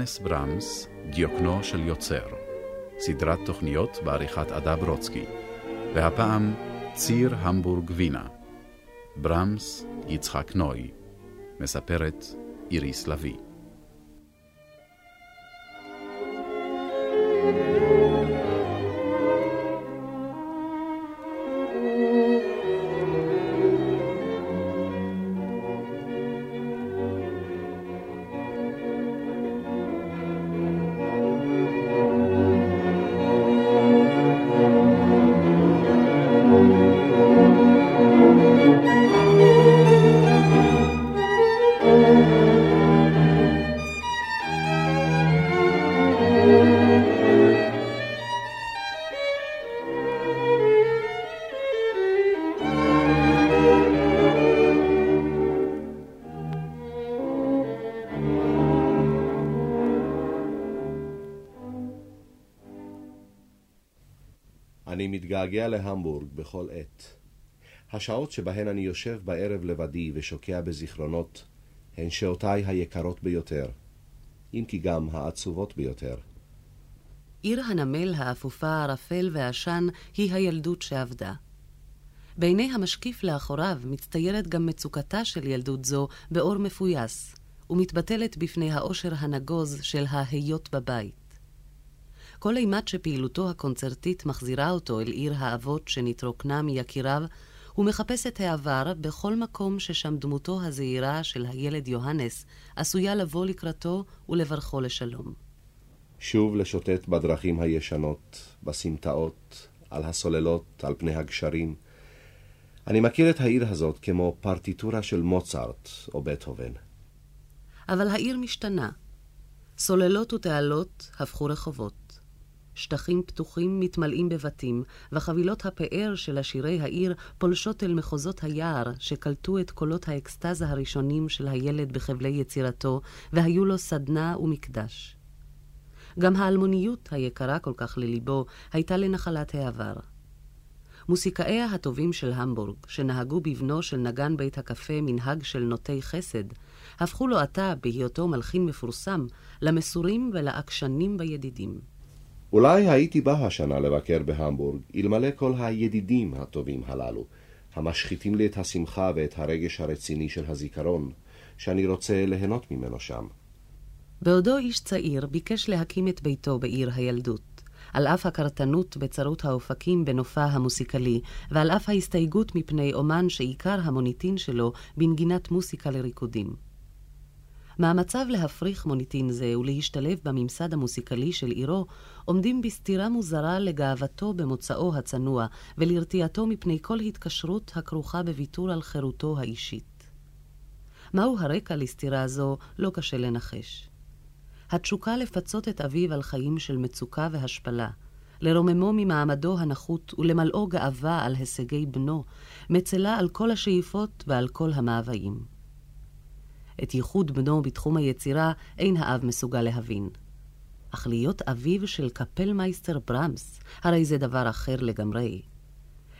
יוהנס ברמס, דיוקנו של יוצר. סדרת תוכניות בעריכת עדה ברוצקי. והפעם ציר המבורג וינה. ברמס יצחק נוי. מספרת איריס לביא. מתגעגע להמבורג בכל עת. השעות שבהן אני יושב בערב לבדי ושוקע בזיכרונות הן שעותיי היקרות ביותר, אם כי גם העצובות ביותר. עיר הנמל האפופה, הערפל והעשן היא הילדות שאבדה. בעיני המשקיף לאחוריו מצטיירת גם מצוקתה של ילדות זו באור מפויס, ומתבטלת בפני האושר הנגוז של ההיות בבית. כל אימת שפעילותו הקונצרטית מחזירה אותו אל עיר האבות שנתרוקנה מיקיריו, הוא מחפש את העבר בכל מקום ששם דמותו הזעירה של הילד יוהנס עשויה לבוא לקראתו ולברכו לשלום. שוב לשוטט בדרכים הישנות, בסמטאות, על הסוללות, על פני הגשרים. אני מכיר את העיר הזאת כמו פרטיטורה של מוצרט או בטהובן. אבל העיר משתנה. סוללות ותעלות הפכו רחובות. שטחים פתוחים מתמלאים בבתים, וחבילות הפאר של עשירי העיר פולשות אל מחוזות היער, שקלטו את קולות האקסטזה הראשונים של הילד בחבלי יצירתו, והיו לו סדנה ומקדש. גם האלמוניות היקרה כל כך לליבו, הייתה לנחלת העבר. מוסיקאיה הטובים של המבורג, שנהגו בבנו של נגן בית הקפה מנהג של נוטי חסד, הפכו לו עתה, בהיותו מלחין מפורסם, למסורים ולעקשנים בידידים. אולי הייתי בא השנה לבקר בהמבורג, אלמלא כל הידידים הטובים הללו, המשחיתים לי את השמחה ואת הרגש הרציני של הזיכרון, שאני רוצה ליהנות ממנו שם. בעודו איש צעיר ביקש להקים את ביתו בעיר הילדות. על אף הקרתנות בצרות האופקים בנופה המוסיקלי, ועל אף ההסתייגות מפני אומן שעיקר המוניטין שלו בנגינת מוסיקה לריקודים. מאמציו להפריך מוניטין זה ולהשתלב בממסד המוסיקלי של עירו עומדים בסתירה מוזרה לגאוותו במוצאו הצנוע ולרתיעתו מפני כל התקשרות הכרוכה בוויתור על חירותו האישית. מהו הרקע לסתירה זו לא קשה לנחש. התשוקה לפצות את אביו על חיים של מצוקה והשפלה, לרוממו ממעמדו הנחות ולמלאו גאווה על הישגי בנו, מצלה על כל השאיפות ועל כל המאוויים. את ייחוד בנו בתחום היצירה אין האב מסוגל להבין. אך להיות אביו של קפלמייסטר ברמס, הרי זה דבר אחר לגמרי.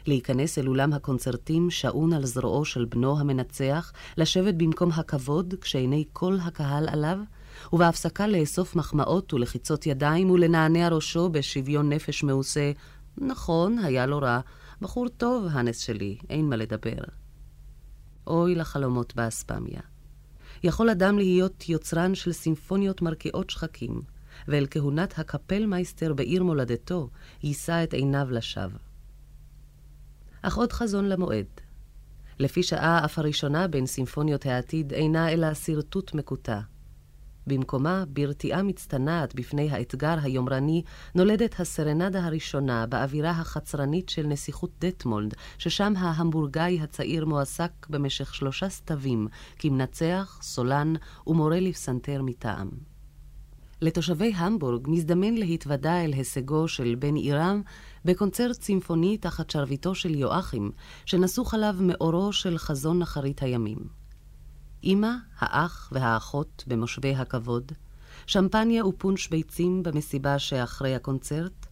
להיכנס אל אולם הקונצרטים שעון על זרועו של בנו המנצח, לשבת במקום הכבוד כשעיני כל הקהל עליו, ובהפסקה לאסוף מחמאות ולחיצות ידיים ולנענע ראשו בשוויון נפש מעושה. נכון, היה לו רע. בחור טוב, הנס שלי, אין מה לדבר. אוי לחלומות באספמיה. יכול אדם להיות יוצרן של סימפוניות מרקיעות שחקים, ואל כהונת הקפלמייסטר בעיר מולדתו יישא את עיניו לשווא. אך עוד חזון למועד. לפי שעה אף הראשונה בין סימפוניות העתיד אינה אלא שרטוט מקוטע. במקומה, ברתיעה מצטנעת בפני האתגר היומרני, נולדת הסרנדה הראשונה באווירה החצרנית של נסיכות דטמולד, ששם ההמבורגאי הצעיר מועסק במשך שלושה סתווים, כמנצח, סולן ומורה לפסנתר מטעם. לתושבי המבורג מזדמן להתוודע אל הישגו של בן עירם בקונצרט צימפוני תחת שרביטו של יואכים, שנסוך עליו מאורו של חזון אחרית הימים. אמא, האח והאחות במושבי הכבוד, שמפניה ופונש ביצים במסיבה שאחרי הקונצרט,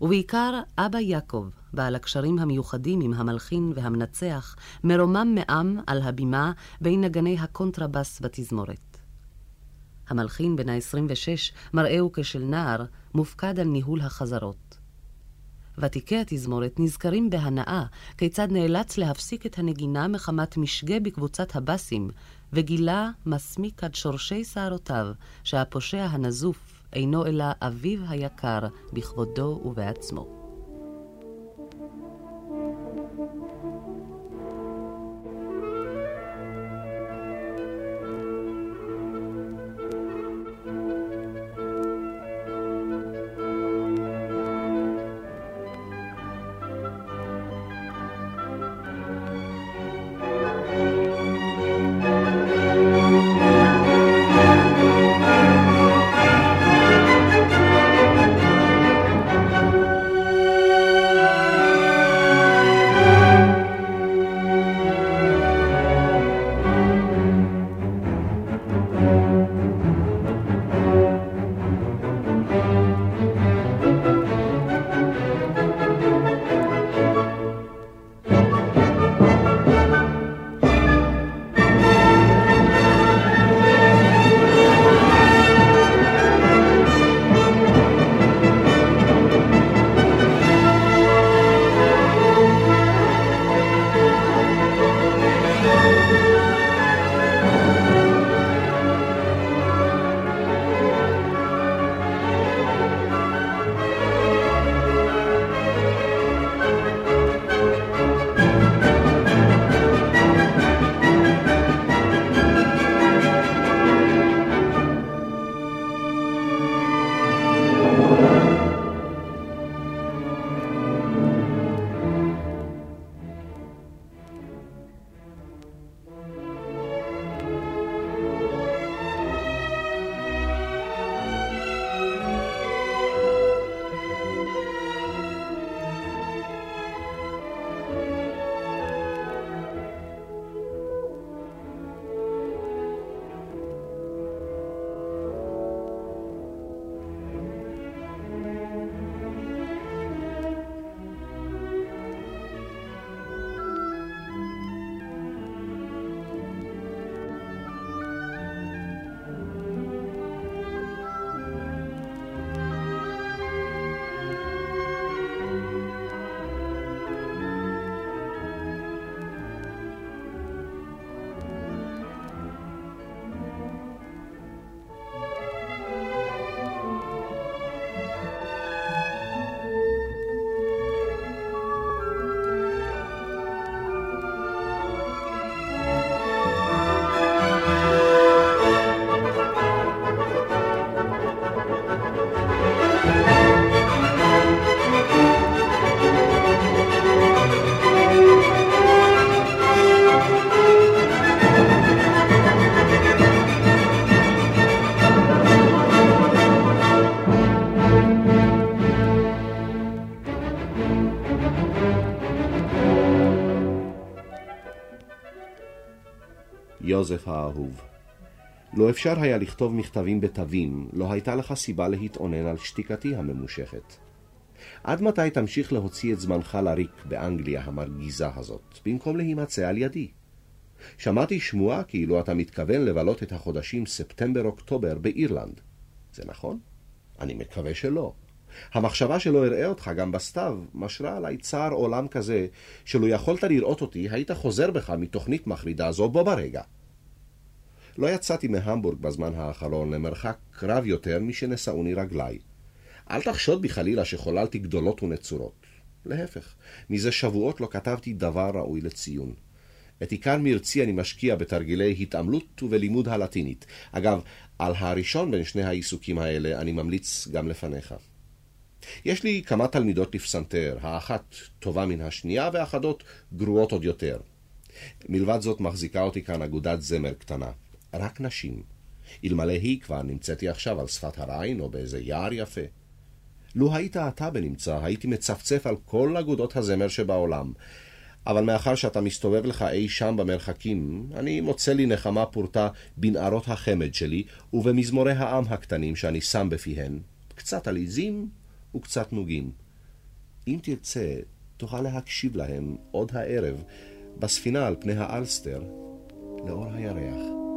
ובעיקר אבא יעקב, בעל הקשרים המיוחדים עם המלחין והמנצח, מרומם מעם על הבימה בין נגני הקונטרבס בתזמורת. המלחין בן ה-26, מראהו כשל נער, מופקד על ניהול החזרות. ותיקי התזמורת נזכרים בהנאה כיצד נאלץ להפסיק את הנגינה מחמת משגה בקבוצת הבסים, וגילה מסמיק עד שורשי שערותיו שהפושע הנזוף אינו אלא אביו היקר בכבודו ובעצמו. יוזף האהוב. לו אפשר היה לכתוב מכתבים בתווים, לא הייתה לך סיבה להתאונן על שתיקתי הממושכת. עד מתי תמשיך להוציא את זמנך לריק באנגליה המרגיזה הזאת, במקום להימצא על ידי? שמעתי שמועה כאילו אתה מתכוון לבלות את החודשים ספטמבר-אוקטובר באירלנד. זה נכון? אני מקווה שלא. המחשבה שלא אראה אותך גם בסתיו משרה עליי צער עולם כזה, שלו יכולת לראות אותי, היית חוזר בך מתוכנית מחרידה זו בו ברגע. לא יצאתי מהמבורג בזמן האחרון למרחק רב יותר משנשאוני רגליי. אל תחשוד בי חלילה שחוללתי גדולות ונצורות. להפך, מזה שבועות לא כתבתי דבר ראוי לציון. את עיקר מרצי אני משקיע בתרגילי התעמלות ובלימוד הלטינית. אגב, על הראשון בין שני העיסוקים האלה אני ממליץ גם לפניך. יש לי כמה תלמידות לפסנתר, האחת טובה מן השנייה ואחדות גרועות עוד יותר. מלבד זאת מחזיקה אותי כאן אגודת זמר קטנה. רק נשים. אלמלא היא כבר נמצאתי עכשיו על שפת הריין או באיזה יער יפה. לו היית אתה בנמצא, הייתי מצפצף על כל אגודות הזמר שבעולם. אבל מאחר שאתה מסתובב לך אי שם במרחקים, אני מוצא לי נחמה פורתה בנערות החמד שלי ובמזמורי העם הקטנים שאני שם בפיהן, קצת עליזים וקצת נוגים. אם תרצה, תוכל להקשיב להם עוד הערב בספינה על פני האלסטר לאור הירח.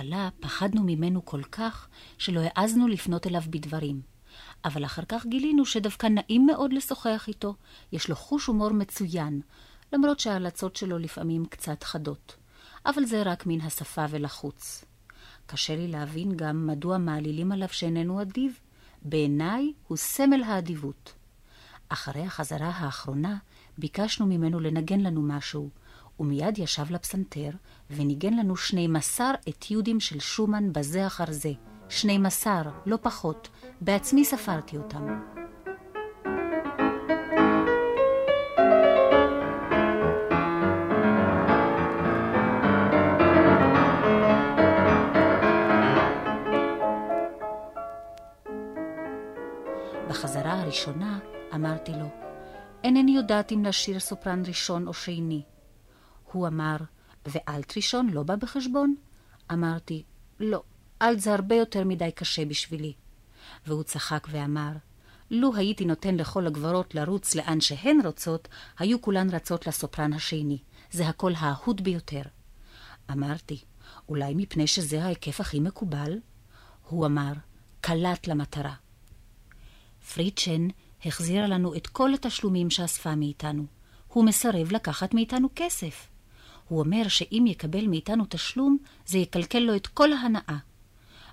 בהתחלה פחדנו ממנו כל כך, שלא העזנו לפנות אליו בדברים. אבל אחר כך גילינו שדווקא נעים מאוד לשוחח איתו, יש לו חוש הומור מצוין, למרות שההלצות שלו לפעמים קצת חדות. אבל זה רק מן השפה ולחוץ. קשה לי להבין גם מדוע מעלילים עליו שאיננו אדיב. בעיניי הוא סמל האדיבות. אחרי החזרה האחרונה ביקשנו ממנו לנגן לנו משהו, ומיד ישב לפסנתר וניגן לנו שני מסר אתיודים של שומן בזה אחר זה. שני מסר, לא פחות. בעצמי ספרתי אותם. בחזרה הראשונה אמרתי לו, אינני יודעת אם לשיר סופרן ראשון או שני. הוא אמר, ואלט ראשון לא בא בחשבון? אמרתי, לא, אלט זה הרבה יותר מדי קשה בשבילי. והוא צחק ואמר, לו הייתי נותן לכל הגברות לרוץ לאן שהן רוצות, היו כולן רצות לסופרן השני. זה הקול האהוד ביותר. אמרתי, אולי מפני שזה ההיקף הכי מקובל? הוא אמר, קלט למטרה. פרידשן החזירה לנו את כל התשלומים שאספה מאיתנו. הוא מסרב לקחת מאיתנו כסף. הוא אומר שאם יקבל מאיתנו תשלום, זה יקלקל לו את כל ההנאה.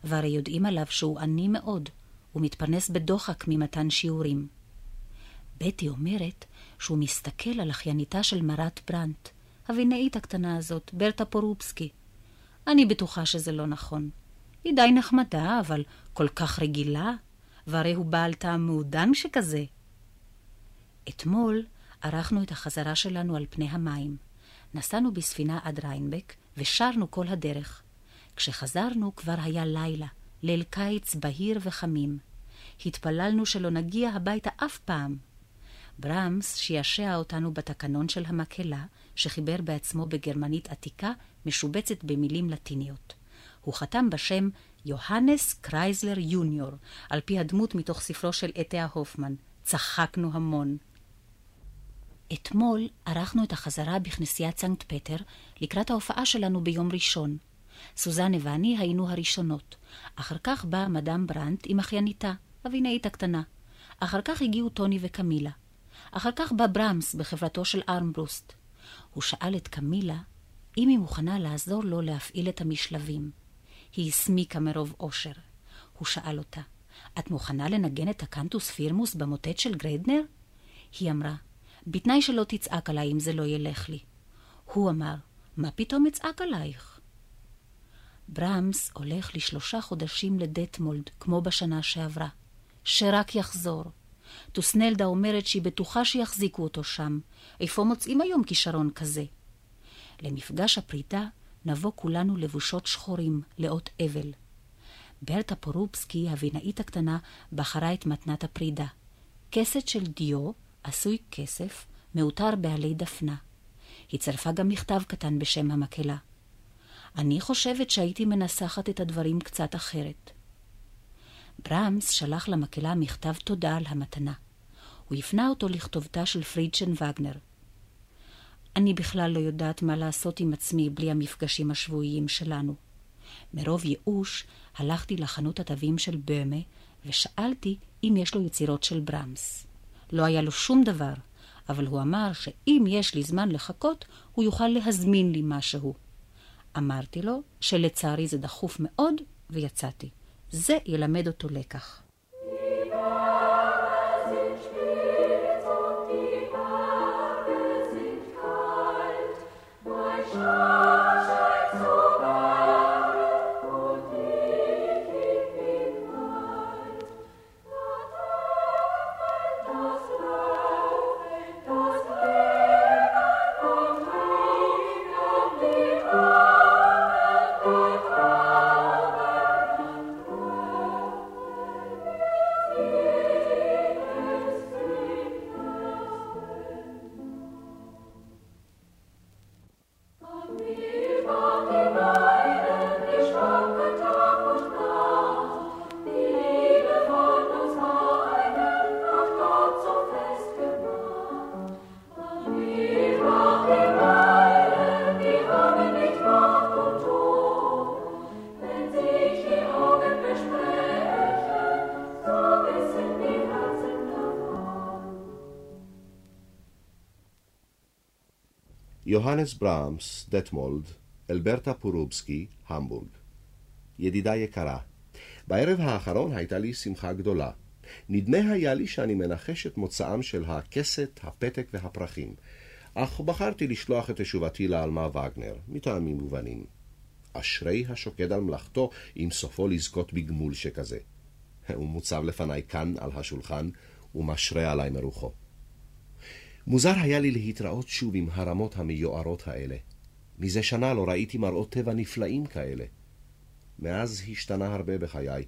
והרי יודעים עליו שהוא עני מאוד, הוא מתפרנס בדוחק ממתן שיעורים. בטי אומרת שהוא מסתכל על אחייניתה של מרת ברנט, הבינאית הקטנה הזאת, ברטה פורובסקי. אני בטוחה שזה לא נכון. היא די נחמדה, אבל כל כך רגילה, והרי הוא בעל טעם מעודן שכזה. אתמול ערכנו את החזרה שלנו על פני המים. נסענו בספינה עד ריינבק, ושרנו כל הדרך. כשחזרנו כבר היה לילה, ליל קיץ בהיר וחמים. התפללנו שלא נגיע הביתה אף פעם. ברמס שישע אותנו בתקנון של המקהלה, שחיבר בעצמו בגרמנית עתיקה, משובצת במילים לטיניות. הוא חתם בשם יוהנס קרייזלר יוניור, על פי הדמות מתוך ספרו של א.ת.א. הופמן. צחקנו המון. אתמול ערכנו את החזרה בכנסיית סנקט פטר לקראת ההופעה שלנו ביום ראשון. סוזנה ואני היינו הראשונות. אחר כך באה מדאם ברנט עם אחייניתה, הווינאית הקטנה. אחר כך הגיעו טוני וקמילה. אחר כך בא ברמס בחברתו של ארמברוסט. הוא שאל את קמילה אם היא מוכנה לעזור לו להפעיל את המשלבים. היא הסמיקה מרוב אושר. הוא שאל אותה, את מוכנה לנגן את הקנטוס פירמוס במוטט של גרדנר? היא אמרה, בתנאי שלא תצעק עליי אם זה לא ילך לי. הוא אמר, מה פתאום אצעק עלייך? ברמס הולך לשלושה חודשים לדטמולד, כמו בשנה שעברה. שרק יחזור. טוסנלדה אומרת שהיא בטוחה שיחזיקו אותו שם. איפה מוצאים היום כישרון כזה? למפגש הפרידה נבוא כולנו לבושות שחורים, לאות אבל. ברטה פורובסקי, הבינאית הקטנה, בחרה את מתנת הפרידה. כסת של דיו, עשוי כסף, מעוטר בעלי דפנה. היא צירפה גם מכתב קטן בשם המקהלה. אני חושבת שהייתי מנסחת את הדברים קצת אחרת. ברמס שלח למקהלה מכתב תודה על המתנה. הוא הפנה אותו לכתובתה של פרידשן וגנר. אני בכלל לא יודעת מה לעשות עם עצמי בלי המפגשים השבועיים שלנו. מרוב ייאוש הלכתי לחנות התווים של במה ושאלתי אם יש לו יצירות של ברמס. לא היה לו שום דבר, אבל הוא אמר שאם יש לי זמן לחכות, הוא יוכל להזמין לי משהו. אמרתי לו שלצערי זה דחוף מאוד, ויצאתי. זה ילמד אותו לקח. יוהנס ברמס, דטמולד, אלברטה פורובסקי, המבורג. ידידה יקרה, בערב האחרון הייתה לי שמחה גדולה. נדמה היה לי שאני מנחש את מוצאם של הכסת, הפתק והפרחים, אך בחרתי לשלוח את תשובתי לעלמה וגנר, מטעמים מובנים. אשרי השוקד על מלאכתו, אם סופו לזכות בגמול שכזה. הוא מוצב לפניי כאן על השולחן, ומשרה עליי מרוחו. מוזר היה לי להתראות שוב עם הרמות המיוערות האלה. מזה שנה לא ראיתי מראות טבע נפלאים כאלה. מאז השתנה הרבה בחיי,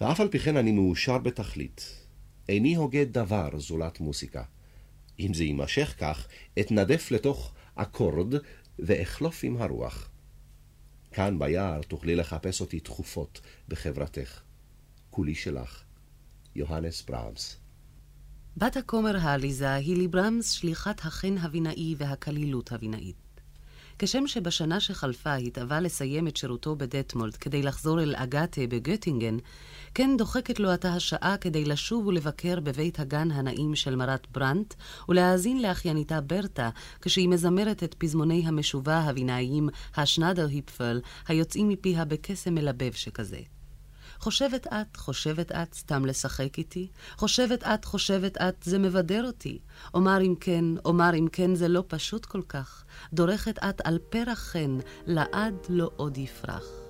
ואף על פי כן אני מאושר בתכלית. איני הוגה דבר זולת מוסיקה. אם זה יימשך כך, אתנדף לתוך אקורד ואחלוף עם הרוח. כאן ביער תוכלי לחפש אותי תכופות בחברתך. כולי שלך, יוהנס ברמס. בת הכומר העליזה היא ליברמס שליחת החן הבינאי והקלילות הבינאית. כשם שבשנה שחלפה התאווה לסיים את שירותו בדטמולד כדי לחזור אל אגתה בגוטינגן, כן דוחקת לו עתה השעה כדי לשוב ולבקר בבית הגן הנעים של מרת ברנט, ולהאזין לאחייניתה ברטה, כשהיא מזמרת את פזמוני המשובה הבינאיים, השנדר היפפל, היוצאים מפיה בקסם מלבב שכזה. חושבת את, חושבת את, סתם לשחק איתי? חושבת את, חושבת את, זה מבדר אותי. אומר אם כן, אומר אם כן, זה לא פשוט כל כך. דורכת את על פרח חן, לעד לא עוד יפרח.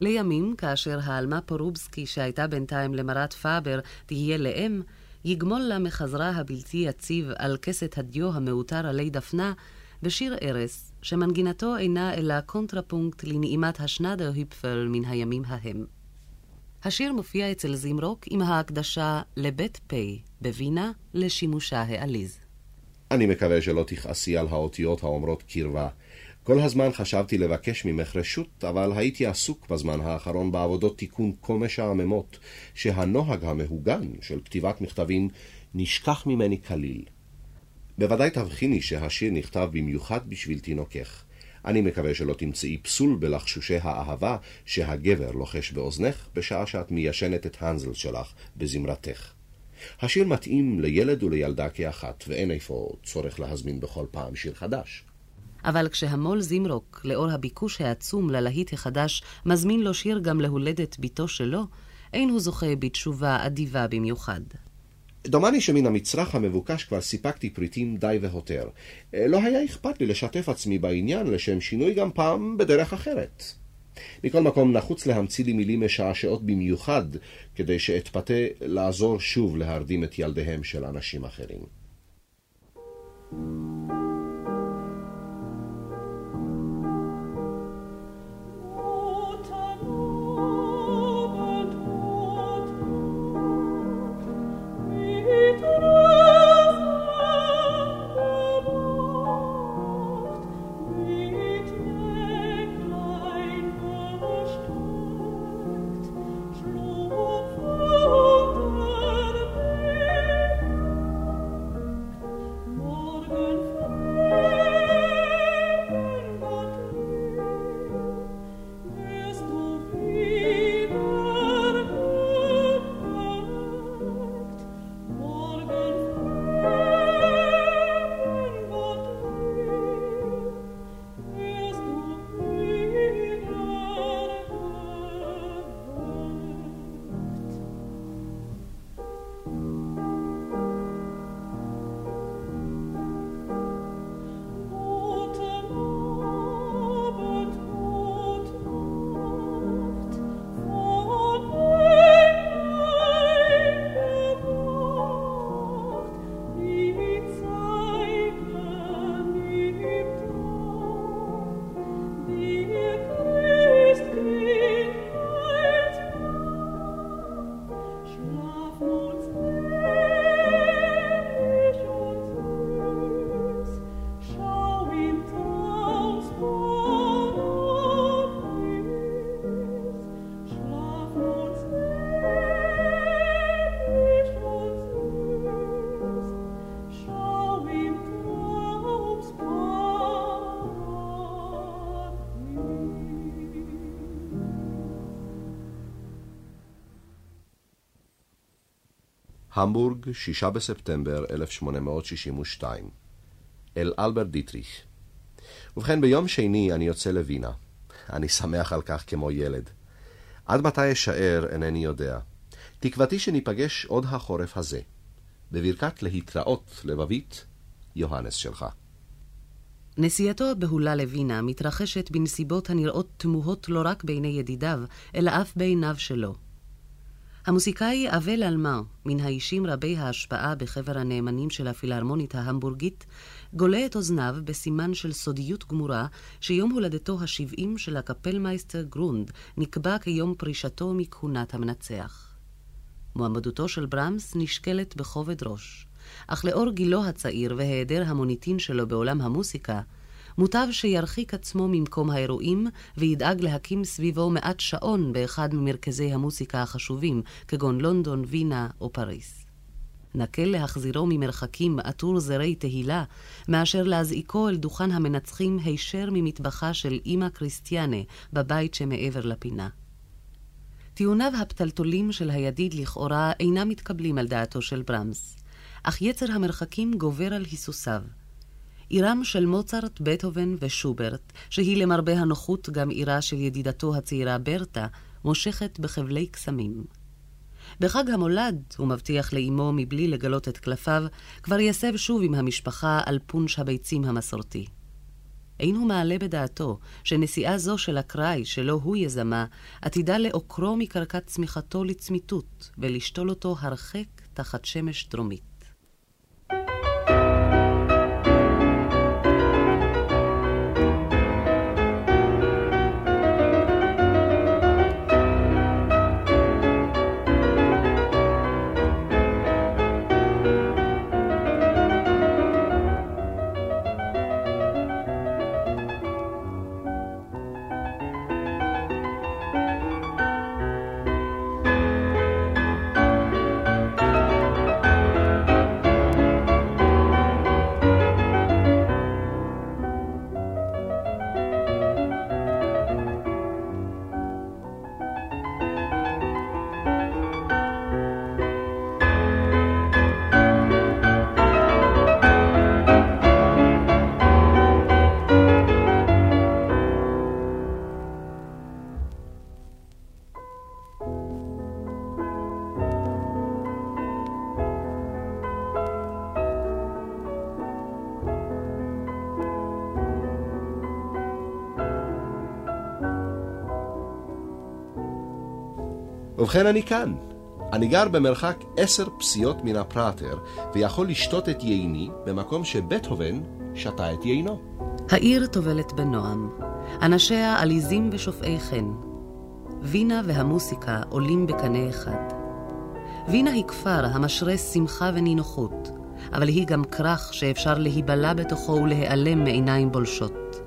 לימים, כאשר העלמה פורובסקי, שהייתה בינתיים למרת פאבר, תהיה לאם, יגמול לה מחזרה הבלתי יציב על קסת הדיו המעוטר עלי דפנה, בשיר ערש, שמנגינתו אינה אלא קונטרפונקט לנעימת השנדרהיפפל מן הימים ההם. השיר מופיע אצל זימרוק עם ההקדשה לבית פ' בווינה לשימושה העליז. אני מקווה שלא תכעסי על האותיות האומרות קרבה. כל הזמן חשבתי לבקש ממך רשות, אבל הייתי עסוק בזמן האחרון בעבודות תיקון כה משעממות, שהנוהג המהוגן של כתיבת מכתבים נשכח ממני כליל. בוודאי תבחיני שהשיר נכתב במיוחד בשביל תינוקך. אני מקווה שלא תמצאי פסול בלחשושי האהבה שהגבר לוחש באוזנך בשעה שאת מיישנת את האנזל שלך בזמרתך. השיר מתאים לילד ולילדה כאחת, ואין איפה צורך להזמין בכל פעם שיר חדש. אבל כשהמו"ל זימרוק, לאור הביקוש העצום ללהיט החדש, מזמין לו שיר גם להולדת בתו שלו, אין הוא זוכה בתשובה אדיבה במיוחד. דומני שמן המצרך המבוקש כבר סיפקתי פריטים די והותר. לא היה אכפת לי לשתף עצמי בעניין לשם שינוי גם פעם בדרך אחרת. מכל מקום נחוץ להמציא לי מילים משעשעות במיוחד, כדי שאתפתה לעזור שוב להרדים את ילדיהם של אנשים אחרים. thank you המבורג, שישה בספטמבר 1862. אל אלברט דיטריך. ובכן, ביום שני אני יוצא לווינה. אני שמח על כך כמו ילד. עד מתי אשאר אינני יודע. תקוותי שניפגש עוד החורף הזה. בברכת להתראות לבבית, יוהנס שלך. נסיעתו הבהולה לווינה מתרחשת בנסיבות הנראות תמוהות לא רק בעיני ידידיו, אלא אף בעיניו שלו. המוסיקאי אווה-לאלמן, מן האישים רבי ההשפעה בחבר הנאמנים של הפילהרמונית ההמבורגית, גולה את אוזניו בסימן של סודיות גמורה, שיום הולדתו ה-70 של הקפלמייסטר גרונד נקבע כיום פרישתו מכהונת המנצח. מועמדותו של ברמס נשקלת בכובד ראש. אך לאור גילו הצעיר והיעדר המוניטין שלו בעולם המוסיקה, מוטב שירחיק עצמו ממקום האירועים וידאג להקים סביבו מעט שעון באחד ממרכזי המוסיקה החשובים, כגון לונדון, וינה או פריס. נקל להחזירו ממרחקים עטור זרי תהילה, מאשר להזעיקו אל דוכן המנצחים הישר ממטבחה של אמא קריסטיאנה בבית שמעבר לפינה. טיעוניו הפתלתולים של הידיד לכאורה אינם מתקבלים על דעתו של ברמס. אך יצר המרחקים גובר על היסוסיו. עירם של מוצרט, בטהובן ושוברט, שהיא למרבה הנוחות גם עירה של ידידתו הצעירה ברטה, מושכת בחבלי קסמים. בחג המולד, הוא מבטיח לאמו מבלי לגלות את קלפיו, כבר יסב שוב עם המשפחה על פונש הביצים המסורתי. אין הוא מעלה בדעתו שנסיעה זו של אקראי, שלא הוא יזמה, עתידה לעוקרו מקרקע צמיחתו לצמיתות, ולשתול אותו הרחק תחת שמש דרומית. ובכן אני כאן. אני גר במרחק עשר פסיעות מן הפראטר, ויכול לשתות את ייני במקום שבטהובן שתה את יינו. העיר טובלת בנועם. אנשיה עליזים ושופעי חן. וינה והמוסיקה עולים בקנה אחד. וינה היא כפר המשרה שמחה ונינוחות, אבל היא גם כרך שאפשר להיבלע בתוכו ולהיעלם מעיניים בולשות.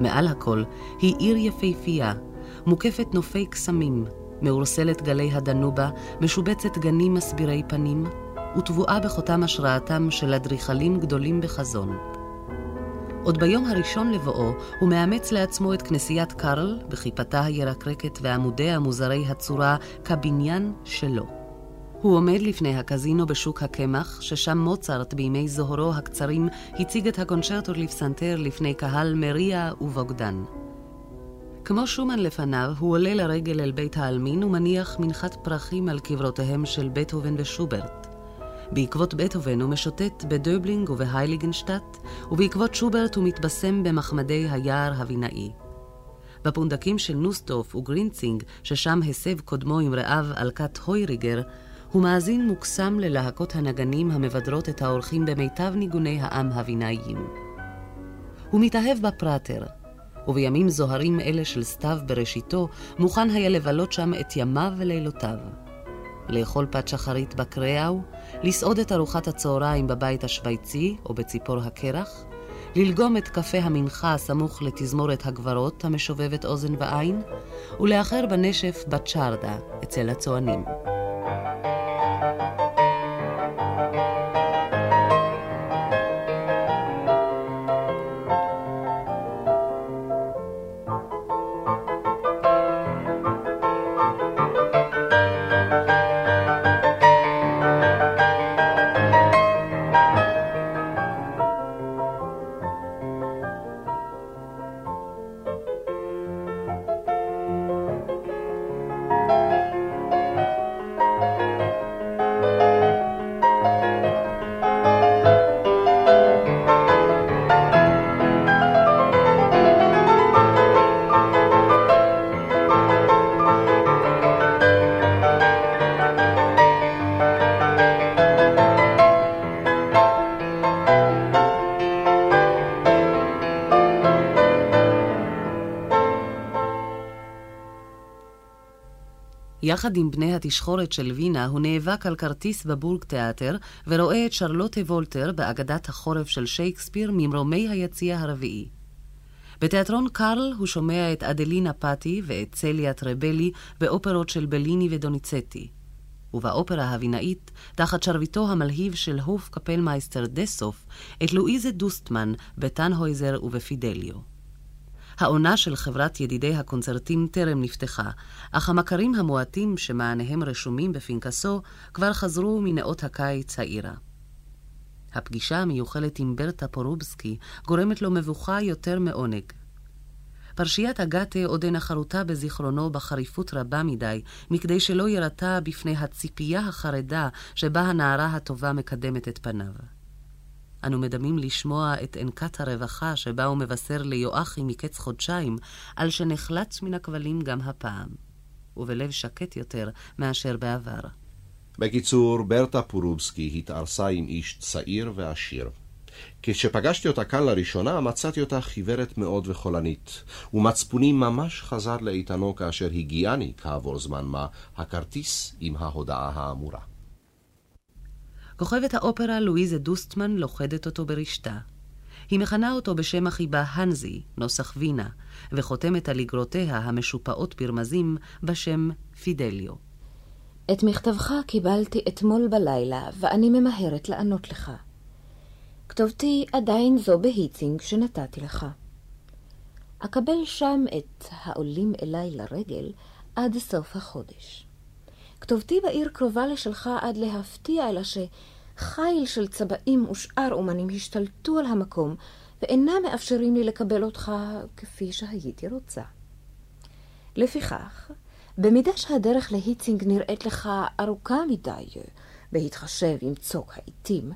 מעל הכל, היא עיר יפהפייה, מוקפת נופי קסמים, מאורסלת גלי הדנובה, משובצת גנים מסבירי פנים, וטבועה בחותם השראתם של אדריכלים גדולים בחזון. עוד ביום הראשון לבואו, הוא מאמץ לעצמו את כנסיית קרל, בכיפתה הירקרקת ועמודיה מוזרי הצורה, כבניין שלו. הוא עומד לפני הקזינו בשוק הקמח, ששם מוצרט בימי זוהרו הקצרים הציג את הקונצ'רטו לפסנתר לפני קהל מריע ובוגדן. כמו שומן לפניו, הוא עולה לרגל אל בית העלמין ומניח מנחת פרחים על קברותיהם של בטהובן ושוברט. בעקבות בטהובן הוא משוטט בדובלינג ובהייליגנשטט, ובעקבות שוברט הוא מתבשם במחמדי היער הווינאי. בפונדקים של נוסדורף וגרינצינג, ששם הסב קודמו עם רעיו על כד הויריגר, הוא מאזין מוקסם ללהקות הנגנים המבדרות את האורחים במיטב ניגוני העם הבינאיים. הוא מתאהב בפראטר, ובימים זוהרים אלה של סתיו בראשיתו, מוכן היה לבלות שם את ימיו ולילותיו. לאכול פת שחרית בקריאו, לסעוד את ארוחת הצהריים בבית השוויצי או בציפור הקרח, ללגום את קפה המנחה הסמוך לתזמורת הגברות המשובבת אוזן ועין, ולאחר בנשף בצ'רדה אצל הצוענים. יחד עם בני התשחורת של וינה, הוא נאבק על כרטיס בבורג תיאטר, ורואה את שרלוטה וולטר באגדת החורף של שייקספיר ממרומי היציע הרביעי. בתיאטרון קארל הוא שומע את אדלינה פאטי ואת צליה טרבלי באופרות של בליני ודוניצטי. ובאופרה הווינאית, תחת שרביטו המלהיב של הוף קפלמייסטר דסוף, את לואיזה דוסטמן בטנהויזר ובפידליו. העונה של חברת ידידי הקונצרטים טרם נפתחה, אך המכרים המועטים שמעניהם רשומים בפנקסו כבר חזרו מנאות הקיץ העירה. הפגישה המיוחלת עם ברטה פורובסקי גורמת לו מבוכה יותר מעונג. פרשיית אגתה עודנה חרוטה בזיכרונו בחריפות רבה מדי, מכדי שלא ירתע בפני הציפייה החרדה שבה הנערה הטובה מקדמת את פניו. אנו מדמים לשמוע את ענקת הרווחה שבה הוא מבשר ליואכי מקץ חודשיים, על שנחלץ מן הכבלים גם הפעם, ובלב שקט יותר מאשר בעבר. בקיצור, ברטה פורובסקי התארסה עם איש צעיר ועשיר. כשפגשתי אותה כאן לראשונה, מצאתי אותה חיוורת מאוד וחולנית, ומצפוני ממש חזר לאיתנו כאשר הגיעני, כעבור זמן מה, הכרטיס עם ההודעה האמורה. כוכבת האופרה לואיזה דוסטמן לוכדת אותו ברשתה. היא מכנה אותו בשם החיבה הנזי, נוסח וינה, וחותמת על אגרותיה המשופעות ברמזים בשם פידליו. את מכתבך קיבלתי אתמול בלילה, ואני ממהרת לענות לך. כתובתי עדיין זו בהיצינג שנתתי לך. אקבל שם את העולים אליי לרגל עד סוף החודש. כתובתי בעיר קרובה לשלך עד להפתיע, אלא שחיל של צבעים ושאר אומנים השתלטו על המקום, ואינם מאפשרים לי לקבל אותך כפי שהייתי רוצה. לפיכך, במידה שהדרך להיצינג נראית לך ארוכה מדי, בהתחשב עם צוק העיתים,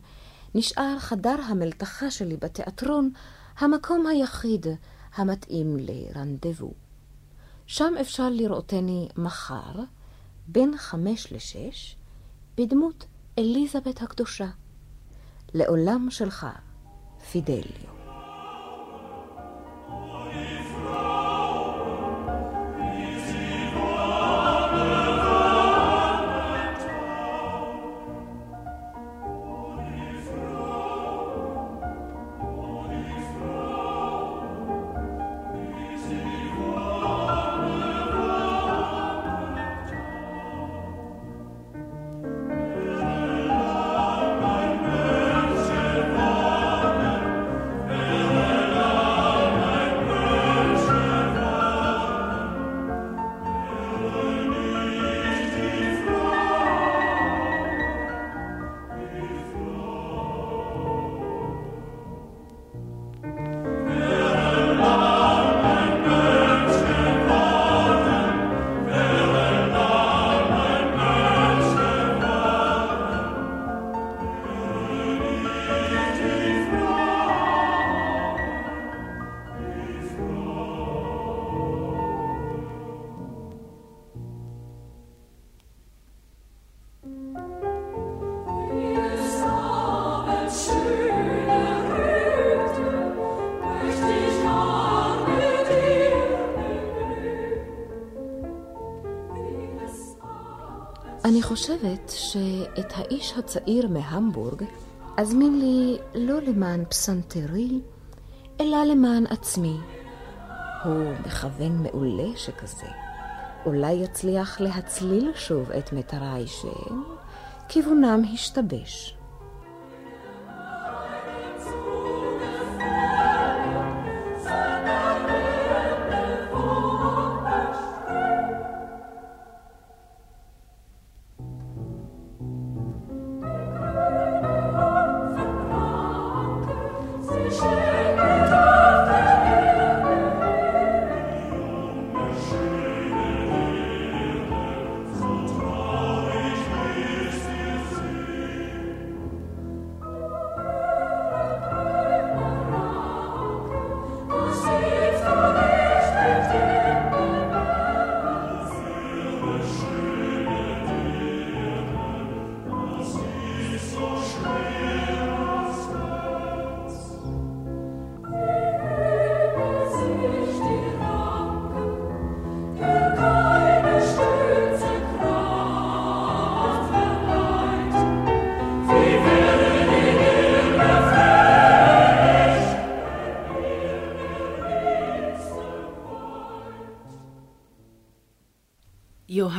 נשאר חדר המלתחה שלי בתיאטרון המקום היחיד המתאים לרנדבו. שם אפשר לראותני מחר, בין חמש לשש, בדמות אליזבת הקדושה. לעולם שלך, פידליו. אני חושבת שאת האיש הצעיר מהמבורג אזמין לי לא למען פסנתרי, אלא למען עצמי. הוא מכוון מעולה שכזה. אולי יצליח להצליל שוב את מטריי שכיוונם השתבש.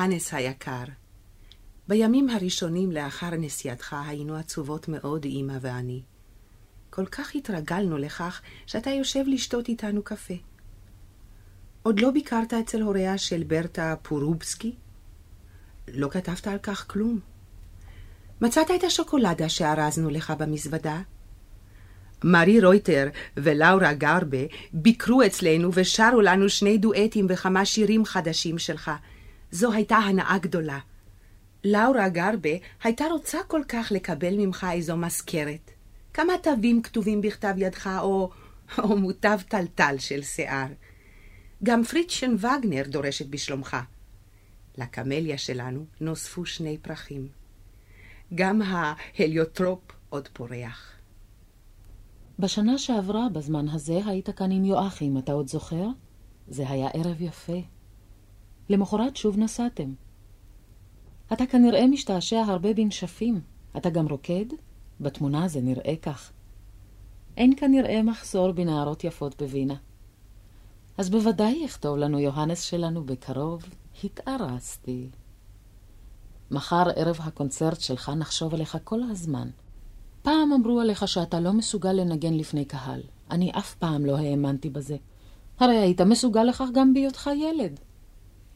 יוהנס היקר, בימים הראשונים לאחר נסיעתך היינו עצובות מאוד, אמא ואני. כל כך התרגלנו לכך שאתה יושב לשתות איתנו קפה. עוד לא ביקרת אצל הוריה של ברטה פורובסקי? לא כתבת על כך כלום. מצאת את השוקולדה שארזנו לך במזוודה? מארי רויטר ולאורה גרבה ביקרו אצלנו ושרו לנו שני דואטים וכמה שירים חדשים שלך. זו הייתה הנאה גדולה. לאורה גרבה הייתה רוצה כל כך לקבל ממך איזו מזכרת. כמה תווים כתובים בכתב ידך או, או מוטב תלתל של שיער. גם פריטשן וגנר דורשת בשלומך. לקמליה שלנו נוספו שני פרחים. גם ההליוטרופ עוד פורח. בשנה שעברה, בזמן הזה, היית כאן עם יואכים, אתה עוד זוכר? זה היה ערב יפה. למחרת שוב נסעתם. אתה כנראה משתעשע הרבה בנשפים. אתה גם רוקד? בתמונה זה נראה כך. אין כנראה מחסור בנערות יפות בווינה. אז בוודאי יכתוב לנו יוהנס שלנו בקרוב, התארסתי. מחר ערב הקונצרט שלך נחשוב עליך כל הזמן. פעם אמרו עליך שאתה לא מסוגל לנגן לפני קהל. אני אף פעם לא האמנתי בזה. הרי היית מסוגל לכך גם בהיותך ילד.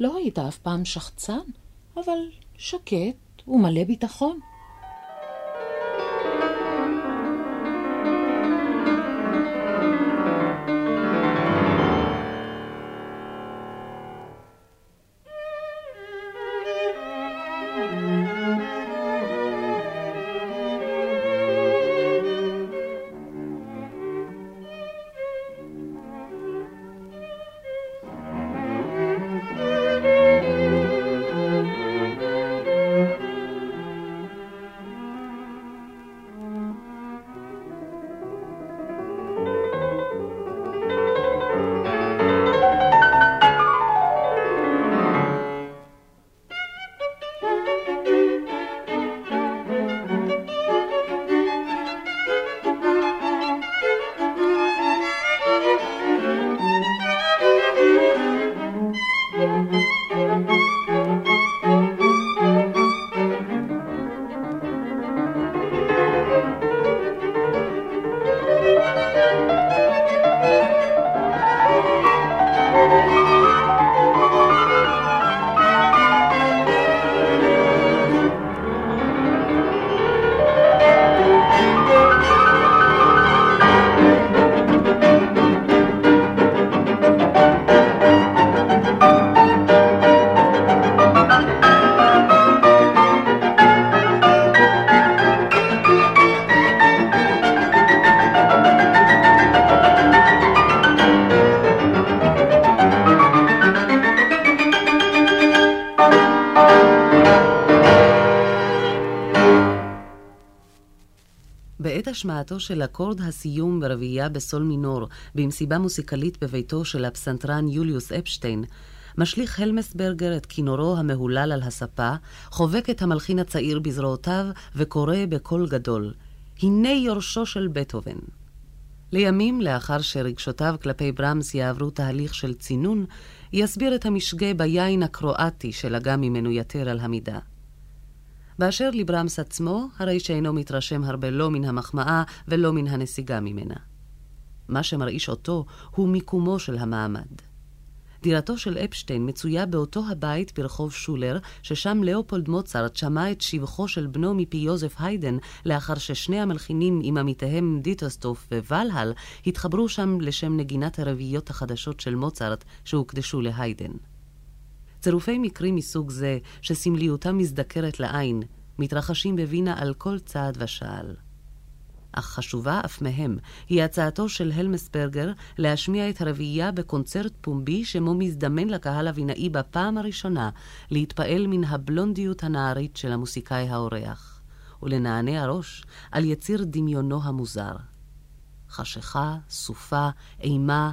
לא היית אף פעם שחצן, אבל שקט ומלא ביטחון. השמעתו של אקורד הסיום ברביעייה בסול מינור במסיבה מוסיקלית בביתו של הפסנתרן יוליוס אפשטיין, משליך הלמסברגר את כינורו המהולל על הספה, חובק את המלחין הצעיר בזרועותיו וקורא בקול גדול, הנה יורשו של בטהובן. לימים, לאחר שרגשותיו כלפי ברמס יעברו תהליך של צינון, יסביר את המשגה ביין הקרואטי שלגם ממנו יתר על המידה. באשר לברמס עצמו, הרי שאינו מתרשם הרבה לא מן המחמאה ולא מן הנסיגה ממנה. מה שמרעיש אותו הוא מיקומו של המעמד. דירתו של אפשטיין מצויה באותו הבית ברחוב שולר, ששם לאופולד מוצרט שמע את שבחו של בנו מפי יוזף היידן, לאחר ששני המלחינים עם עמיתיהם דיטוסטוף ווולהל התחברו שם לשם נגינת הרביעיות החדשות של מוצרט שהוקדשו להיידן. צירופי מקרים מסוג זה, שסמליותם מזדקרת לעין, מתרחשים בווינה על כל צעד ושעל. אך חשובה אף מהם היא הצעתו של הלמסברגר להשמיע את הרביעייה בקונצרט פומבי שמו מזדמן לקהל הווינאי בפעם הראשונה להתפעל מן הבלונדיות הנערית של המוסיקאי האורח, ולנענע ראש על יציר דמיונו המוזר. חשיכה, סופה, אימה,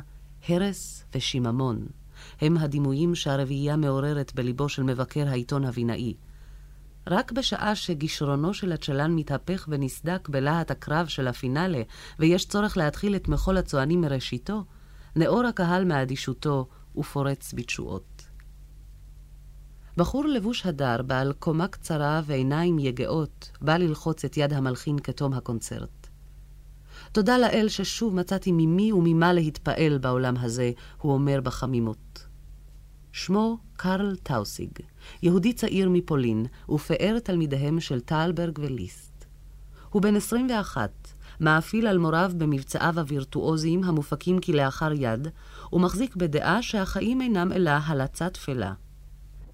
הרס ושיממון. הם הדימויים שהרביעייה מעוררת בליבו של מבקר העיתון הווינאי. רק בשעה שגישרונו של הצ'לן מתהפך ונסדק בלהט הקרב של הפינאלה, ויש צורך להתחיל את מחול הצוענים מראשיתו, נאור הקהל מאדישותו ופורץ בתשואות. בחור לבוש הדר, בעל קומה קצרה ועיניים יגעות, בא ללחוץ את יד המלחין כתום הקונצרט. תודה לאל ששוב מצאתי ממי וממה להתפעל בעולם הזה, הוא אומר בחמימות. שמו קרל טאוסיג, יהודי צעיר מפולין, ופאר תלמידיהם של טלברג וליסט. הוא בן 21, מאפיל על מוריו במבצעיו הווירטואוזיים המופקים כלאחר יד, ומחזיק בדעה שהחיים אינם אלא הלצה תפלה.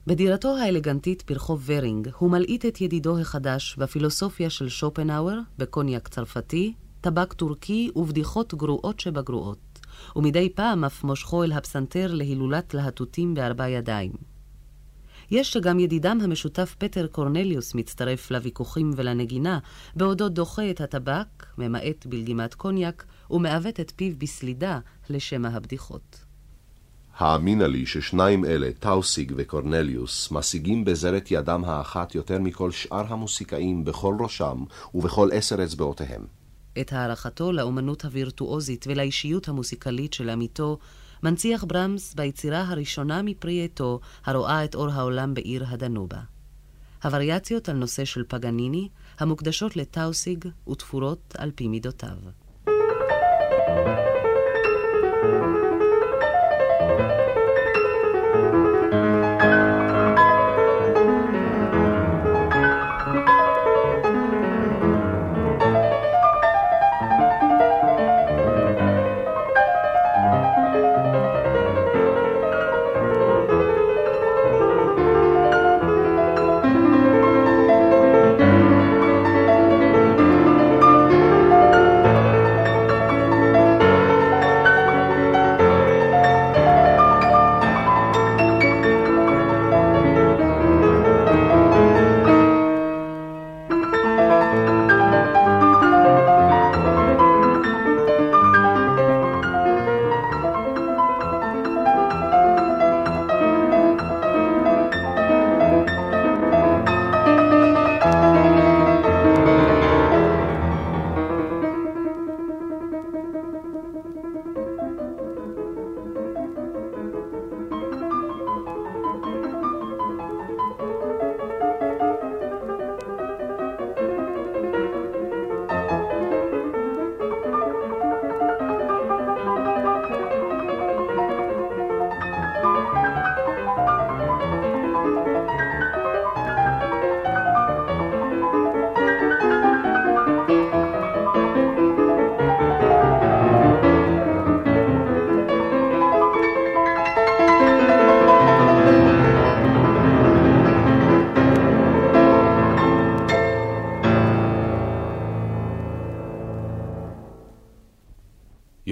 בדירתו האלגנטית ברחוב ורינג הוא מלעיט את ידידו החדש בפילוסופיה של שופנאוור, בקוניאק צרפתי, טבק טורקי ובדיחות גרועות שבגרועות, ומדי פעם אף מושכו אל הפסנתר להילולת להטוטים בארבע ידיים. יש שגם ידידם המשותף פטר קורנליוס מצטרף לוויכוחים ולנגינה, בעודו דוחה את הטבק, ממעט בלגימת קוניאק, ומעוות את פיו בסלידה לשמע הבדיחות. האמינה לי ששניים אלה, טאוסיג וקורנליוס, משיגים בזרת ידם האחת יותר מכל שאר המוסיקאים בכל ראשם ובכל עשר אצבעותיהם. את הערכתו לאומנות הווירטואוזית ולאישיות המוסיקלית של עמיתו, מנציח ברמס ביצירה הראשונה מפרי עטו, הרואה את אור העולם בעיר הדנובה. הווריאציות על נושא של פגניני, המוקדשות לטאוסיג ותפורות על פי מידותיו.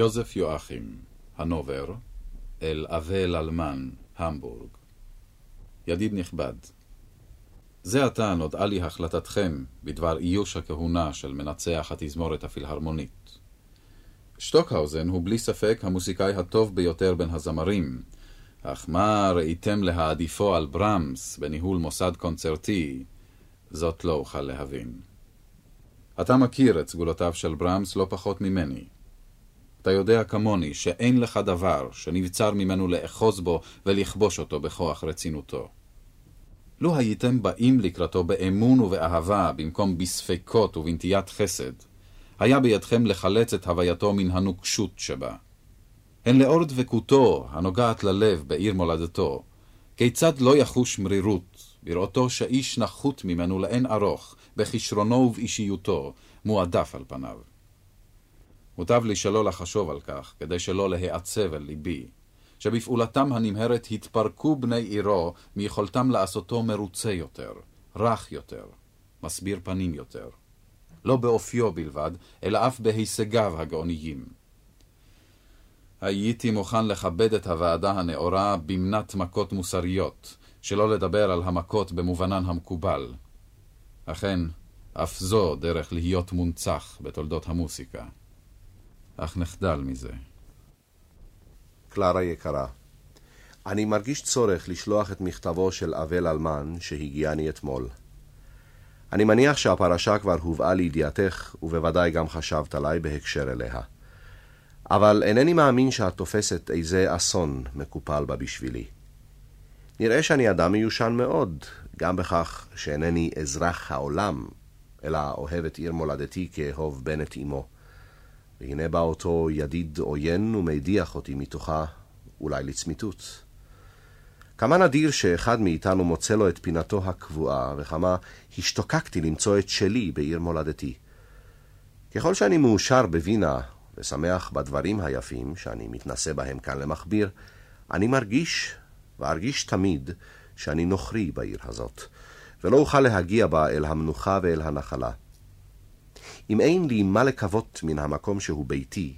יוזף יואכים, הנובר, אל אבל אלמן, המבורג. ידיד נכבד, זה עתה נודעה לי החלטתכם בדבר איוש הכהונה של מנצח התזמורת הפילהרמונית. שטוקהאוזן הוא בלי ספק המוסיקאי הטוב ביותר בין הזמרים, אך מה ראיתם להעדיפו על ברמס בניהול מוסד קונצרטי, זאת לא אוכל להבין. אתה מכיר את סגולותיו של ברמס לא פחות ממני. אתה יודע כמוני שאין לך דבר שנבצר ממנו לאחוז בו ולכבוש אותו בכוח רצינותו. לו הייתם באים לקראתו באמון ובאהבה במקום בספקות ובנטיית חסד, היה בידכם לחלץ את הווייתו מן הנוקשות שבה. הן לאור דבקותו הנוגעת ללב בעיר מולדתו, כיצד לא יחוש מרירות בראותו שאיש נחות ממנו לאין ארוך, בכישרונו ובאישיותו, מועדף על פניו. מוטב לי שלא לחשוב על כך, כדי שלא להיעצב על ליבי, שבפעולתם הנמהרת התפרקו בני עירו מיכולתם לעשותו מרוצה יותר, רך יותר, מסביר פנים יותר. לא באופיו בלבד, אלא אף בהישגיו הגאוניים. הייתי מוכן לכבד את הוועדה הנאורה במנת מכות מוסריות, שלא לדבר על המכות במובנן המקובל. אכן, אף זו דרך להיות מונצח בתולדות המוסיקה. אך נחדל מזה. קלרה יקרה, אני מרגיש צורך לשלוח את מכתבו של אבל אלמן שהגיעני אתמול. אני מניח שהפרשה כבר הובאה לידיעתך, ובוודאי גם חשבת עליי בהקשר אליה. אבל אינני מאמין שאת תופסת איזה אסון מקופל בה בשבילי. נראה שאני אדם מיושן מאוד, גם בכך שאינני אזרח העולם, אלא אוהב את עיר מולדתי כאהוב בן את אמו. והנה בא אותו ידיד עוין ומדיח אותי מתוכה, אולי לצמיתות. כמה נדיר שאחד מאיתנו מוצא לו את פינתו הקבועה, וכמה השתוקקתי למצוא את שלי בעיר מולדתי. ככל שאני מאושר בווינה ושמח בדברים היפים שאני מתנשא בהם כאן למכביר, אני מרגיש, וארגיש תמיד, שאני נוכרי בעיר הזאת, ולא אוכל להגיע בה אל המנוחה ואל הנחלה. אם אין לי מה לקוות מן המקום שהוא ביתי,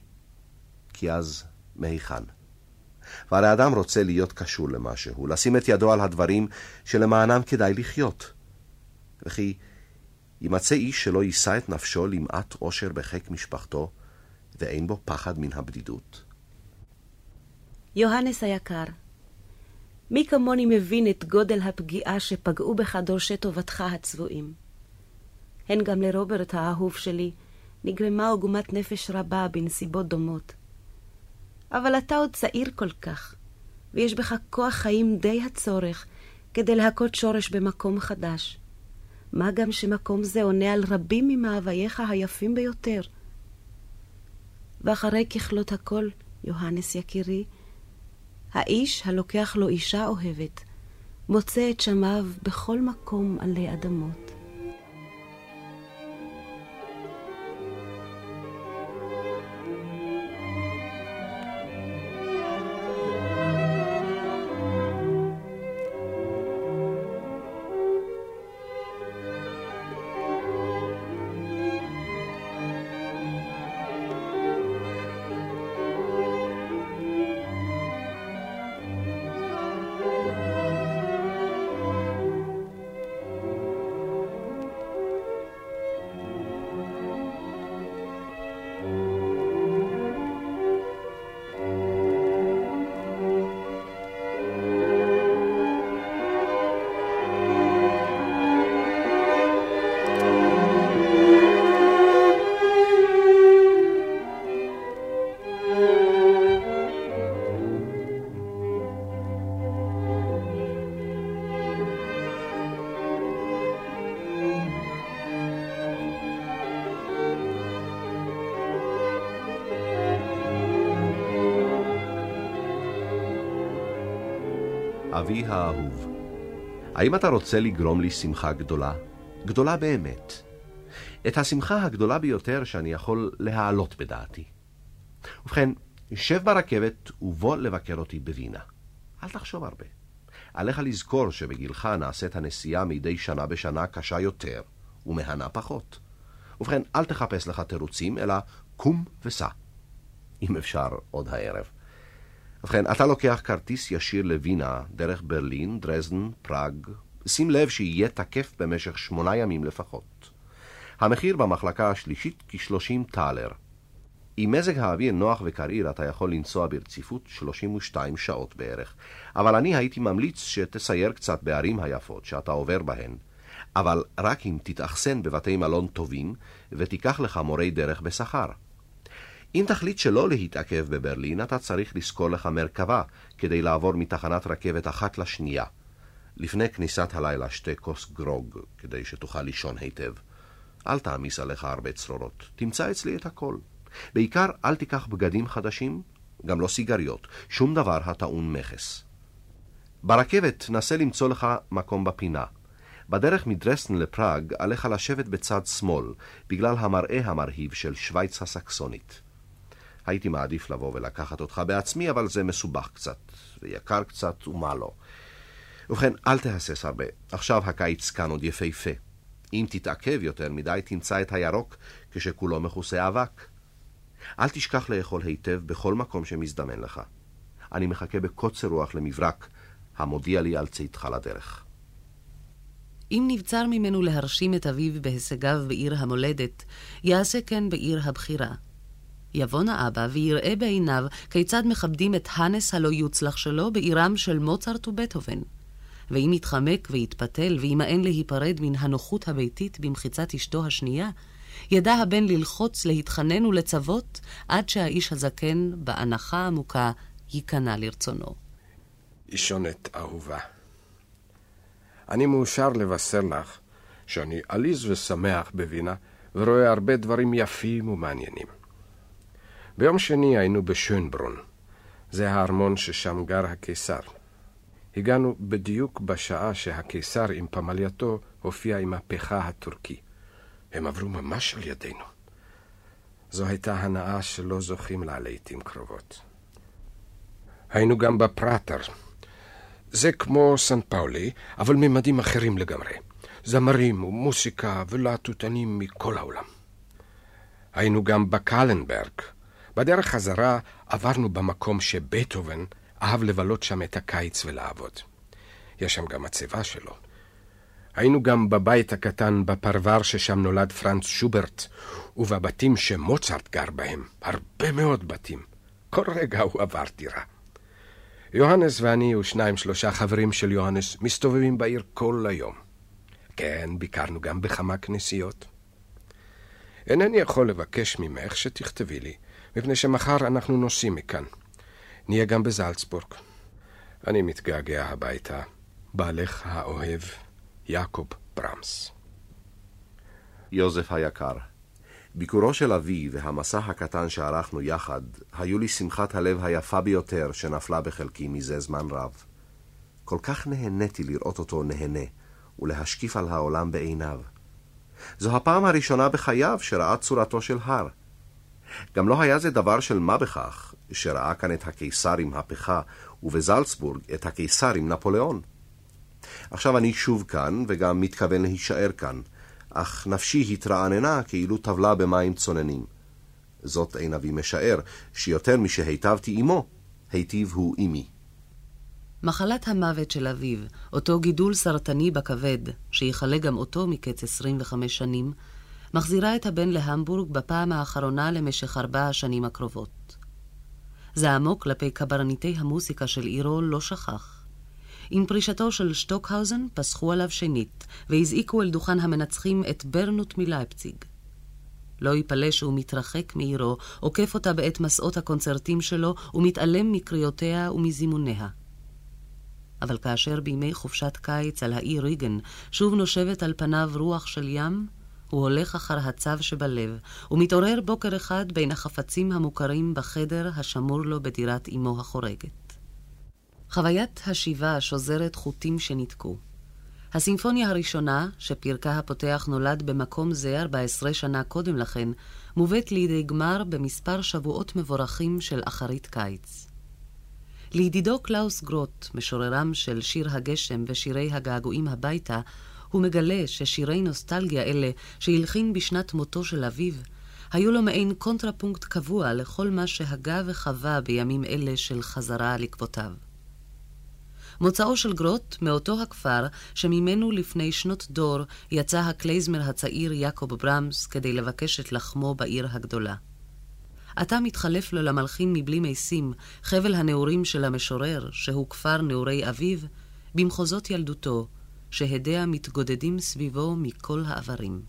כי אז מהיכן? והרי אדם רוצה להיות קשור למשהו, לשים את ידו על הדברים שלמענם כדאי לחיות. וכי יימצא איש שלא יישא את נפשו למעט עושר בחיק משפחתו, ואין בו פחד מן הבדידות. יוהנס היקר, מי כמוני מבין את גודל הפגיעה שפגעו בך דורשי טובתך הצבועים. הן גם לרוברט האהוב שלי נגרמה עוגמת נפש רבה בנסיבות דומות. אבל אתה עוד צעיר כל כך, ויש בך כוח חיים די הצורך כדי להכות שורש במקום חדש. מה גם שמקום זה עונה על רבים ממאווייך היפים ביותר. ואחרי ככלות הכל, יוהנס יקירי, האיש הלוקח לו אישה אוהבת, מוצא את שמיו בכל מקום עלי אדמות. אבי האהוב, האם אתה רוצה לגרום לי שמחה גדולה? גדולה באמת. את השמחה הגדולה ביותר שאני יכול להעלות בדעתי. ובכן, שב ברכבת ובוא לבקר אותי בווינה. אל תחשוב הרבה. עליך לזכור שבגילך נעשית הנסיעה מדי שנה בשנה קשה יותר, ומהנה פחות. ובכן, אל תחפש לך תירוצים, אלא קום וסע. אם אפשר, עוד הערב. ובכן, אתה לוקח כרטיס ישיר לווינה, דרך ברלין, דרזדן, פראג. שים לב שיהיה תקף במשך שמונה ימים לפחות. המחיר במחלקה השלישית כ-30 טלר. עם מזג האוויר נוח וקריר אתה יכול לנסוע ברציפות 32 שעות בערך, אבל אני הייתי ממליץ שתסייר קצת בערים היפות שאתה עובר בהן, אבל רק אם תתאכסן בבתי מלון טובים ותיקח לך מורי דרך בשכר. אם תחליט שלא להתעכב בברלין, אתה צריך לשכור לך מרכבה כדי לעבור מתחנת רכבת אחת לשנייה. לפני כניסת הלילה שתי כוס גרוג, כדי שתוכל לישון היטב. אל תעמיס עליך הרבה צרורות, תמצא אצלי את הכל. בעיקר אל תיקח בגדים חדשים, גם לא סיגריות, שום דבר הטעון מכס. ברכבת נסה למצוא לך מקום בפינה. בדרך מדרסטן לפראג עליך לשבת בצד שמאל, בגלל המראה המרהיב של שווייץ הסקסונית. הייתי מעדיף לבוא ולקחת אותך בעצמי, אבל זה מסובך קצת, ויקר קצת, ומה לא. ובכן, אל תהסס הרבה. עכשיו הקיץ כאן עוד יפהפה. אם תתעכב יותר מדי, תמצא את הירוק כשכולו מכוסה אבק. אל תשכח לאכול היטב בכל מקום שמזדמן לך. אני מחכה בקוצר רוח למברק המודיע לי על צאתך לדרך. אם נבצר ממנו להרשים את אביו בהישגיו בעיר המולדת, יעשה כן בעיר הבחירה. יבוא האבא ויראה בעיניו כיצד מכבדים את הנס הלא יוצלח שלו בעירם של מוצרט ובטהובן. ואם יתחמק ויתפתל וימאן להיפרד מן הנוחות הביתית במחיצת אשתו השנייה, ידע הבן ללחוץ, להתחנן ולצוות, עד שהאיש הזקן, באנחה עמוקה, ייכנע לרצונו. אישונת אהובה, אני מאושר לבשר לך שאני עליז ושמח בווינה, ורואה הרבה דברים יפים ומעניינים. ביום שני היינו בשönברון. זה הארמון ששם גר הקיסר. הגענו בדיוק בשעה שהקיסר עם פמלייתו הופיע עם הפכה הטורקי. הם עברו ממש על ידינו. זו הייתה הנאה שלא זוכים לה לעיתים קרובות. היינו גם בפראטר. זה כמו סן פאולי, אבל ממדים אחרים לגמרי. זמרים ומוסיקה ולהטוטנים מכל העולם. היינו גם בקלנברג. בדרך חזרה עברנו במקום שבטהובן אהב לבלות שם את הקיץ ולעבוד. יש שם גם מצבה שלו. היינו גם בבית הקטן בפרבר ששם נולד פרנץ שוברט, ובבתים שמוצרט גר בהם, הרבה מאוד בתים. כל רגע הוא עבר דירה. יוהנס ואני ושניים שלושה חברים של יוהנס מסתובבים בעיר כל היום. כן, ביקרנו גם בכמה כנסיות. אינני יכול לבקש ממך שתכתבי לי, מפני שמחר אנחנו נוסעים מכאן. נהיה גם בזלצבורג. אני מתגעגע הביתה. בעלך האוהב, יעקב ברמס. יוזף היקר, ביקורו של אבי והמסע הקטן שערכנו יחד, היו לי שמחת הלב היפה ביותר שנפלה בחלקי מזה זמן רב. כל כך נהניתי לראות אותו נהנה, ולהשקיף על העולם בעיניו. זו הפעם הראשונה בחייו שראה צורתו של הר. גם לא היה זה דבר של מה בכך, שראה כאן את הקיסר עם הפכה, ובזלצבורג את הקיסר עם נפוליאון. עכשיו אני שוב כאן, וגם מתכוון להישאר כאן, אך נפשי התרעננה כאילו טבלה במים צוננים. זאת אין אבי משער, שיותר משהיטבתי עמו, היטיב הוא עמי. מחלת המוות של אביו, אותו גידול סרטני בכבד, שיכלה גם אותו מקץ 25 שנים, מחזירה את הבן להמבורג בפעם האחרונה למשך ארבע השנים הקרובות. זעמו כלפי קברניטי המוסיקה של עירו לא שכח. עם פרישתו של שטוקהאוזן פסחו עליו שנית, והזעיקו אל דוכן המנצחים את ברנוט מלייפציג. לא יפלא שהוא מתרחק מעירו, עוקף אותה בעת מסעות הקונצרטים שלו, ומתעלם מקריאותיה ומזימוניה. אבל כאשר בימי חופשת קיץ על האי ריגן שוב נושבת על פניו רוח של ים, הוא הולך אחר הצו שבלב, ומתעורר בוקר אחד בין החפצים המוכרים בחדר השמור לו בדירת אמו החורגת. חוויית השיבה שוזרת חוטים שניתקו. הסימפוניה הראשונה, שפרקה הפותח נולד במקום זה 14 שנה קודם לכן, מובאת לידי גמר במספר שבועות מבורכים של אחרית קיץ. לידידו קלאוס גרוט, משוררם של שיר הגשם ושירי הגעגועים הביתה, הוא מגלה ששירי נוסטלגיה אלה, שהלחין בשנת מותו של אביו, היו לו מעין קונטרפונקט קבוע לכל מה שהגה וחווה בימים אלה של חזרה על עקבותיו. מוצאו של גרוט מאותו הכפר שממנו לפני שנות דור יצא הקלייזמר הצעיר יעקב ברמס כדי לבקש את לחמו בעיר הגדולה. עתה מתחלף לו למלחין מבלי משים, חבל הנעורים של המשורר, שהוא כפר נעורי אביו, במחוזות ילדותו, שהדיה מתגודדים סביבו מכל העברים.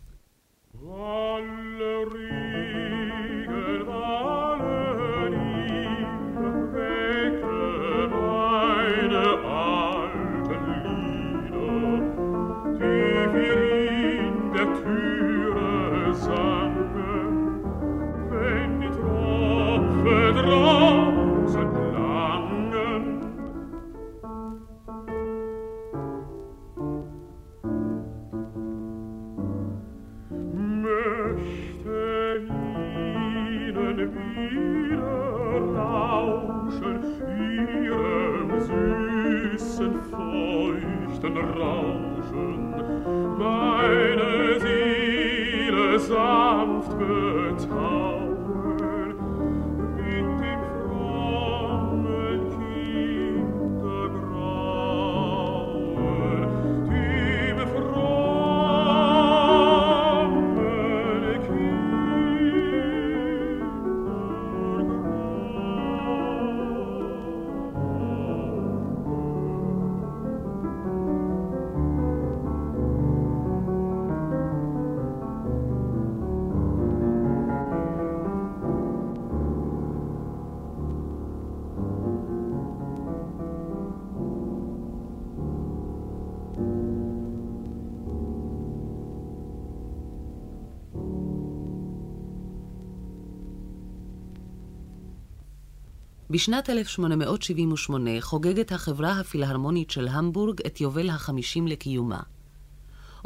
בשנת 1878 חוגגת החברה הפילהרמונית של המבורג את יובל החמישים לקיומה.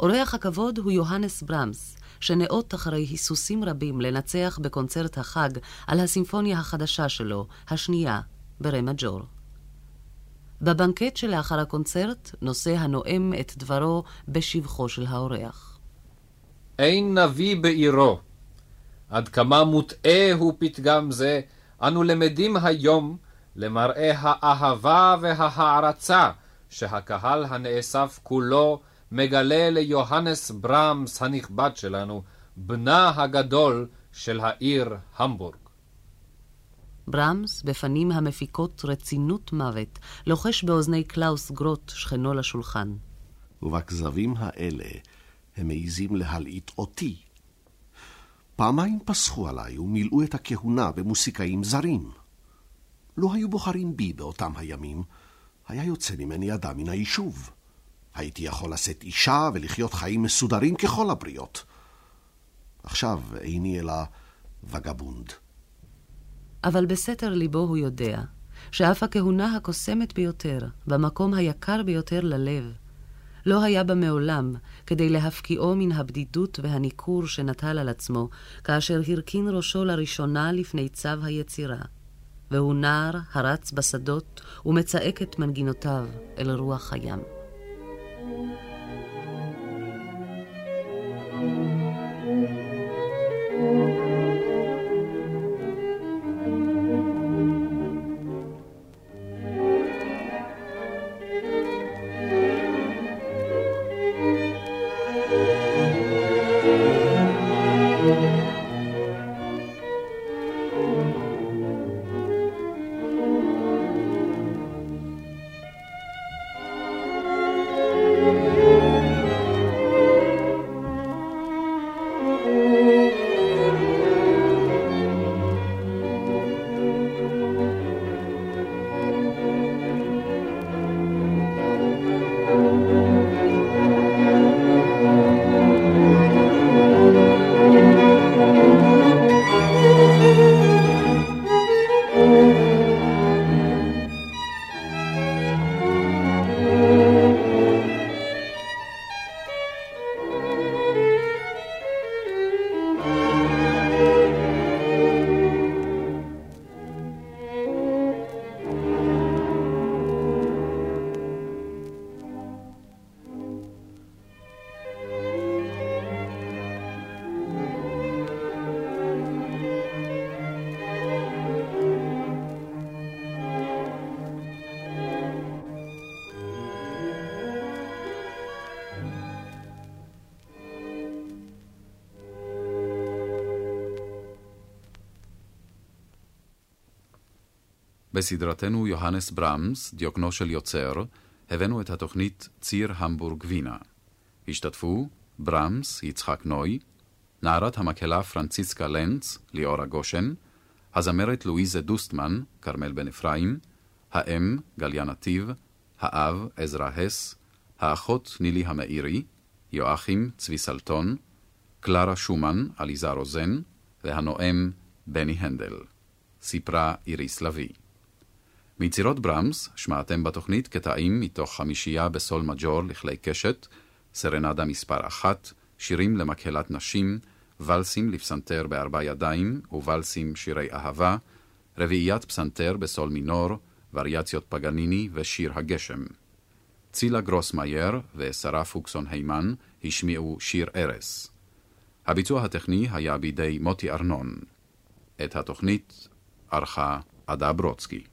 אורח הכבוד הוא יוהנס ברמס, שנאות אחרי היסוסים רבים לנצח בקונצרט החג על הסימפוניה החדשה שלו, השנייה, ברה מג'ור. בבנקט שלאחר הקונצרט נושא הנואם את דברו בשבחו של האורח. אין נביא בעירו. עד כמה מוטעה הוא פתגם זה, אנו למדים היום למראה האהבה וההערצה שהקהל הנאסף כולו מגלה ליוהנס ברמס הנכבד שלנו, בנה הגדול של העיר המבורג. ברמס, בפנים המפיקות רצינות מוות, לוחש באוזני קלאוס גרוט, שכנו לשולחן. ובכזבים האלה הם מעיזים להלעיט אותי. פעמיים פסחו עליי ומילאו את הכהונה במוסיקאים זרים. לו היו בוחרים בי באותם הימים, היה יוצא ממני אדם מן היישוב. הייתי יכול לשאת אישה ולחיות חיים מסודרים ככל הבריות. עכשיו איני אלא וגבונד. אבל בסתר ליבו הוא יודע שאף הכהונה הקוסמת ביותר, במקום היקר ביותר ללב, לא היה בה מעולם כדי להפקיעו מן הבדידות והניכור שנטל על עצמו, כאשר הרכין ראשו לראשונה לפני צו היצירה. והוא נער הרץ בשדות ומצעק את מנגינותיו אל רוח הים. בסדרתנו יוהנס ברמס, דיוקנו של יוצר, הבאנו את התוכנית ציר המבורג וינה. השתתפו ברמס, יצחק נוי, נערת המקהלה פרנציסקה לנץ, ליאורה גושן, הזמרת לואיזה דוסטמן, כרמל בן אפרים, האם, גליה נתיב, האב, עזרא הס, האחות נילי המאירי, יואכים, צבי סלטון, קלרה שומן, עליזה רוזן, והנואם, בני הנדל. סיפרה איריס לביא. מיצירות ברמס שמעתם בתוכנית קטעים מתוך חמישייה בסול מג'ור לכלי קשת, סרנדה מספר אחת, שירים למקהלת נשים, ולסים לפסנתר בארבע ידיים וולסים שירי אהבה, רביעיית פסנתר בסול מינור, וריאציות פגניני ושיר הגשם. צילה גרוסמאייר ושרה פוקסון הימן השמיעו שיר ארס. הביצוע הטכני היה בידי מוטי ארנון. את התוכנית ערכה עדה ברודסקי.